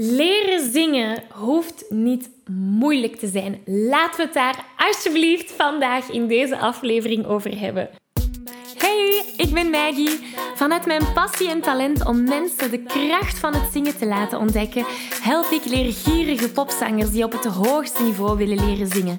Leren zingen hoeft niet moeilijk te zijn. Laten we het daar alsjeblieft vandaag in deze aflevering over hebben. Hey, ik ben Maggie. Vanuit mijn passie en talent om mensen de kracht van het zingen te laten ontdekken, help ik leergierige popzangers die op het hoogste niveau willen leren zingen.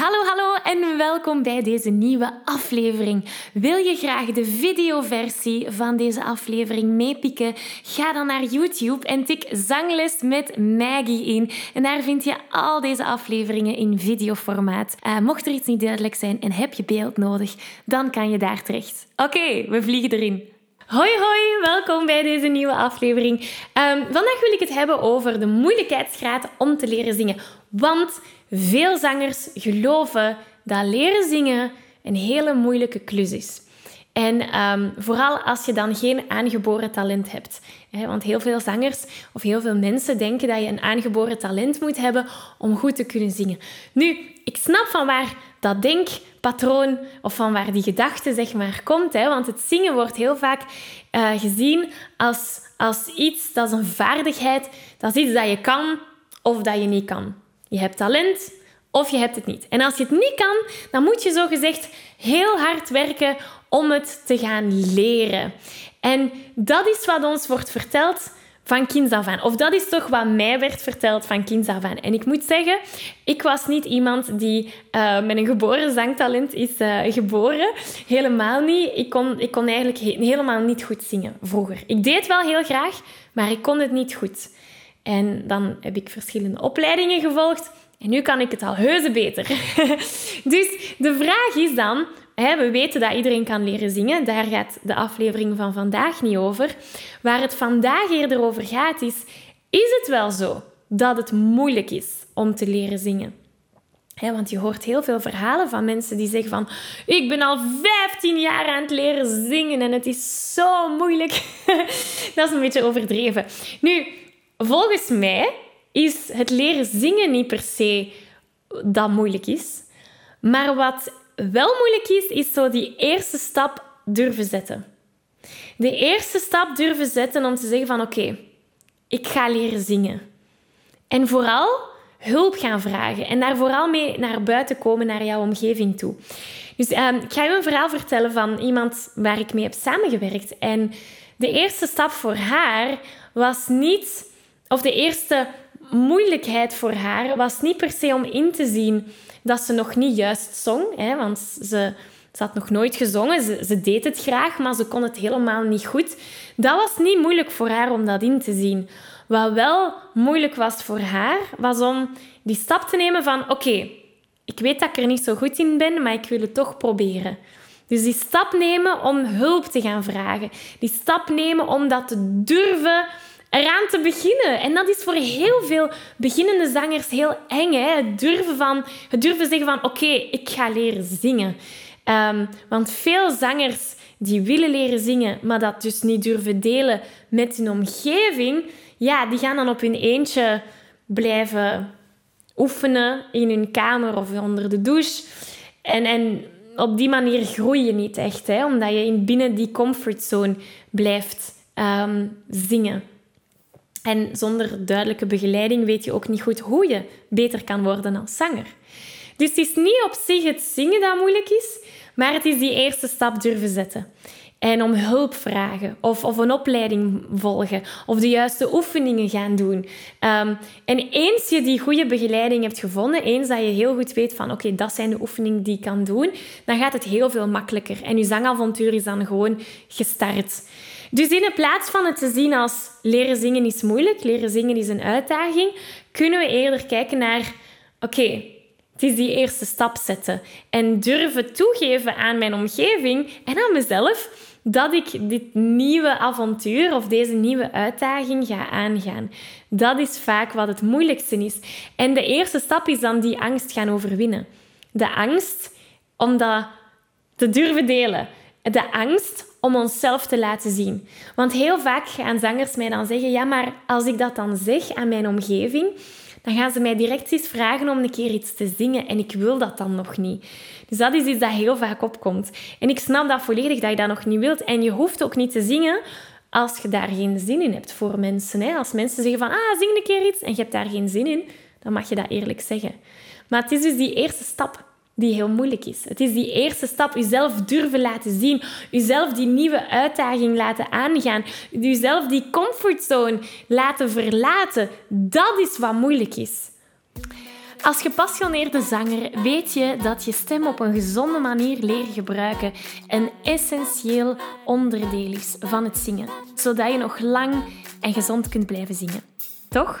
Hallo, hallo en welkom bij deze nieuwe aflevering. Wil je graag de videoversie van deze aflevering meepikken? Ga dan naar YouTube en tik Zangles met Maggie in. En daar vind je al deze afleveringen in videoformaat. Uh, mocht er iets niet duidelijk zijn en heb je beeld nodig, dan kan je daar terecht. Oké, we vliegen erin. Hoi hoi, welkom bij deze nieuwe aflevering. Um, vandaag wil ik het hebben over de moeilijkheidsgraad om te leren zingen. Want veel zangers geloven dat leren zingen een hele moeilijke klus is. En um, vooral als je dan geen aangeboren talent hebt. Want heel veel zangers of heel veel mensen denken dat je een aangeboren talent moet hebben om goed te kunnen zingen. Nu, ik snap van waar dat denkpatroon of van waar die gedachte zeg maar komt. Hè, want het zingen wordt heel vaak uh, gezien als, als iets, dat is een vaardigheid, dat is iets dat je kan of dat je niet kan. Je hebt talent of je hebt het niet. En als je het niet kan, dan moet je zo gezegd heel hard werken om het te gaan leren. En dat is wat ons wordt verteld van kinds af aan. Of dat is toch wat mij werd verteld van kinds af aan. En ik moet zeggen, ik was niet iemand die uh, met een geboren zangtalent is uh, geboren. Helemaal niet. Ik kon, ik kon eigenlijk he helemaal niet goed zingen vroeger. Ik deed wel heel graag, maar ik kon het niet goed. En dan heb ik verschillende opleidingen gevolgd. En nu kan ik het al heuse beter. dus de vraag is dan, we weten dat iedereen kan leren zingen. Daar gaat de aflevering van vandaag niet over. Waar het vandaag eerder over gaat is... Is het wel zo dat het moeilijk is om te leren zingen? want je hoort heel veel verhalen van mensen die zeggen van... Ik ben al 15 jaar aan het leren zingen en het is zo moeilijk. dat is een beetje overdreven. Nu, volgens mij is het leren zingen niet per se dat moeilijk is. Maar wat wel moeilijk is, is zo die eerste stap durven zetten. De eerste stap durven zetten om te zeggen van oké, ik ga leren zingen. En vooral hulp gaan vragen en daar vooral mee naar buiten komen, naar jouw omgeving toe. Dus uh, ik ga je een verhaal vertellen van iemand waar ik mee heb samengewerkt. En de eerste stap voor haar was niet, of de eerste moeilijkheid voor haar was niet per se om in te zien dat ze nog niet juist zong. Hè, want ze, had nog nooit gezongen. Ze, ze deed het graag, maar ze kon het helemaal niet goed. Dat was niet moeilijk voor haar om dat in te zien. Wat wel moeilijk was voor haar, was om die stap te nemen van... Oké, ik weet dat ik er niet zo goed in ben, maar ik wil het toch proberen. Dus die stap nemen om hulp te gaan vragen. Die stap nemen om dat te durven eraan te beginnen. En dat is voor heel veel beginnende zangers heel eng. Hè? Het, durven van, het durven zeggen van oké, ik ga leren zingen. Um, want veel zangers die willen leren zingen, maar dat dus niet durven delen met hun omgeving, ja, die gaan dan op hun eentje blijven oefenen in hun kamer of onder de douche. En, en op die manier groei je niet echt, hè, omdat je in binnen die comfortzone blijft um, zingen. En zonder duidelijke begeleiding weet je ook niet goed hoe je beter kan worden als zanger. Dus het is niet op zich het zingen dat moeilijk is, maar het is die eerste stap durven zetten. En om hulp vragen of, of een opleiding volgen of de juiste oefeningen gaan doen. Um, en eens je die goede begeleiding hebt gevonden, eens dat je heel goed weet van oké, dat zijn de oefeningen die ik kan doen, dan gaat het heel veel makkelijker. En je zangavontuur is dan gewoon gestart. Dus in plaats van het te zien als leren zingen is moeilijk, leren zingen is een uitdaging, kunnen we eerder kijken naar, oké, Het is die eerste stap zetten en durven toegeven aan mijn omgeving en aan mezelf dat ik dit nieuwe avontuur of deze nieuwe uitdaging ga aangaan. Dat is vaak wat het moeilijkste is. En de eerste stap is dan die angst gaan overwinnen. De angst om dat te durven delen. De angst om onszelf te laten zien. Want heel vaak gaan zangers mij dan zeggen: Ja, maar als ik dat dan zeg aan mijn omgeving, dan gaan ze mij direct eens vragen om een keer iets te zingen en ik wil dat dan nog niet. Dus dat is iets dat heel vaak opkomt. En ik snap dat volledig dat je dat nog niet wilt. En je hoeft ook niet te zingen als je daar geen zin in hebt voor mensen. Hè? Als mensen zeggen van, ah, zing een keer iets en je hebt daar geen zin in, dan mag je dat eerlijk zeggen. Maar het is dus die eerste stap die heel moeilijk is. Het is die eerste stap, jezelf durven laten zien, jezelf die nieuwe uitdaging laten aangaan, jezelf die comfortzone laten verlaten. Dat is wat moeilijk is. Als gepassioneerde zanger weet je dat je stem op een gezonde manier leren gebruiken een essentieel onderdeel is van het zingen, zodat je nog lang en gezond kunt blijven zingen. Toch?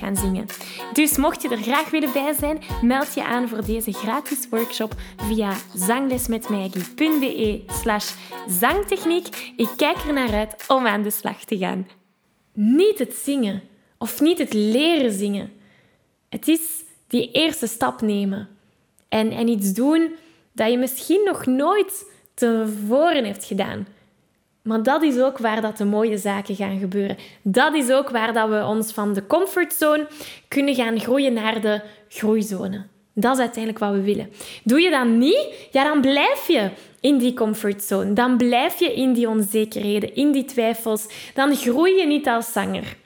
zingen. Dus mocht je er graag willen bij zijn, meld je aan voor deze gratis workshop via zanglesmetmaggie.be slash zangtechniek. Ik kijk er naar uit om aan de slag te gaan. Niet het zingen of niet het leren zingen. Het is die eerste stap nemen. En, en iets doen dat je misschien nog nooit tevoren hebt gedaan. Maar dat is ook waar dat de mooie zaken gaan gebeuren. Dat is ook waar dat we ons van de comfortzone kunnen gaan groeien naar de groeizone. Dat is uiteindelijk wat we willen. Doe je dat niet, ja, dan blijf je in die comfortzone. Dan blijf je in die onzekerheden, in die twijfels. Dan groei je niet als zanger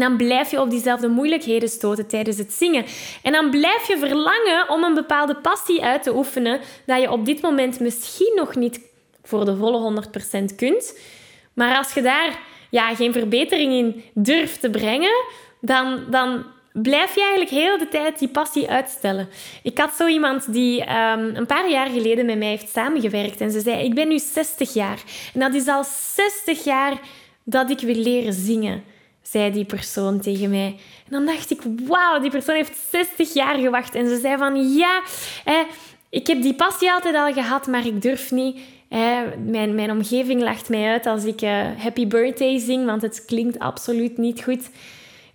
dan blijf je op diezelfde moeilijkheden stoten tijdens het zingen. En dan blijf je verlangen om een bepaalde passie uit te oefenen dat je op dit moment misschien nog niet voor de volle 100% kunt. Maar als je daar ja, geen verbetering in durft te brengen, dan, dan blijf je eigenlijk heel de tijd die passie uitstellen. Ik had zo iemand die um, een paar jaar geleden met mij heeft samengewerkt en ze zei: Ik ben nu 60 jaar. En dat is al 60 jaar dat ik wil leren zingen zei die persoon tegen mij. En dan dacht ik, wauw, die persoon heeft 60 jaar gewacht. En ze zei van, ja, ik heb die passie altijd al gehad, maar ik durf niet. Mijn, mijn omgeving lacht mij uit als ik uh, Happy Birthday zing, want het klinkt absoluut niet goed.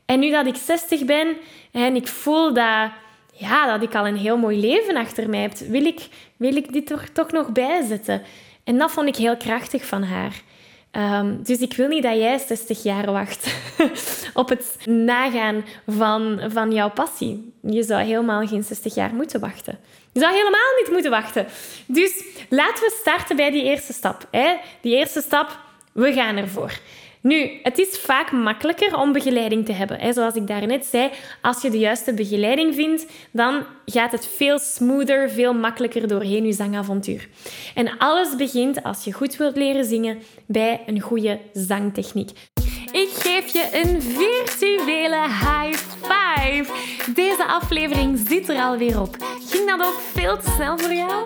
En nu dat ik 60 ben en ik voel dat, ja, dat ik al een heel mooi leven achter mij heb, wil ik, wil ik dit toch nog bijzetten. En dat vond ik heel krachtig van haar. Ehm, dus ik wil niet dat jij 60 jaar wacht op het nagaan van, van jouw passie. Je zou helemaal geen 60 jaar moeten wachten. Je zou helemaal niet moeten wachten. Dus laten we starten bij die eerste stap. Hè? Die eerste stap, we gaan ervoor. Nu, het is vaak makkelijker om begeleiding te hebben. Zoals ik daarnet zei, als je de juiste begeleiding vindt, dan gaat het veel smoother, veel makkelijker doorheen je zangavontuur. En alles begint, als je goed wilt leren zingen, bij een goede zangtechniek. Ik geef je een virtuele high five. Deze aflevering zit er alweer op. Ging dat ook veel te snel voor jou?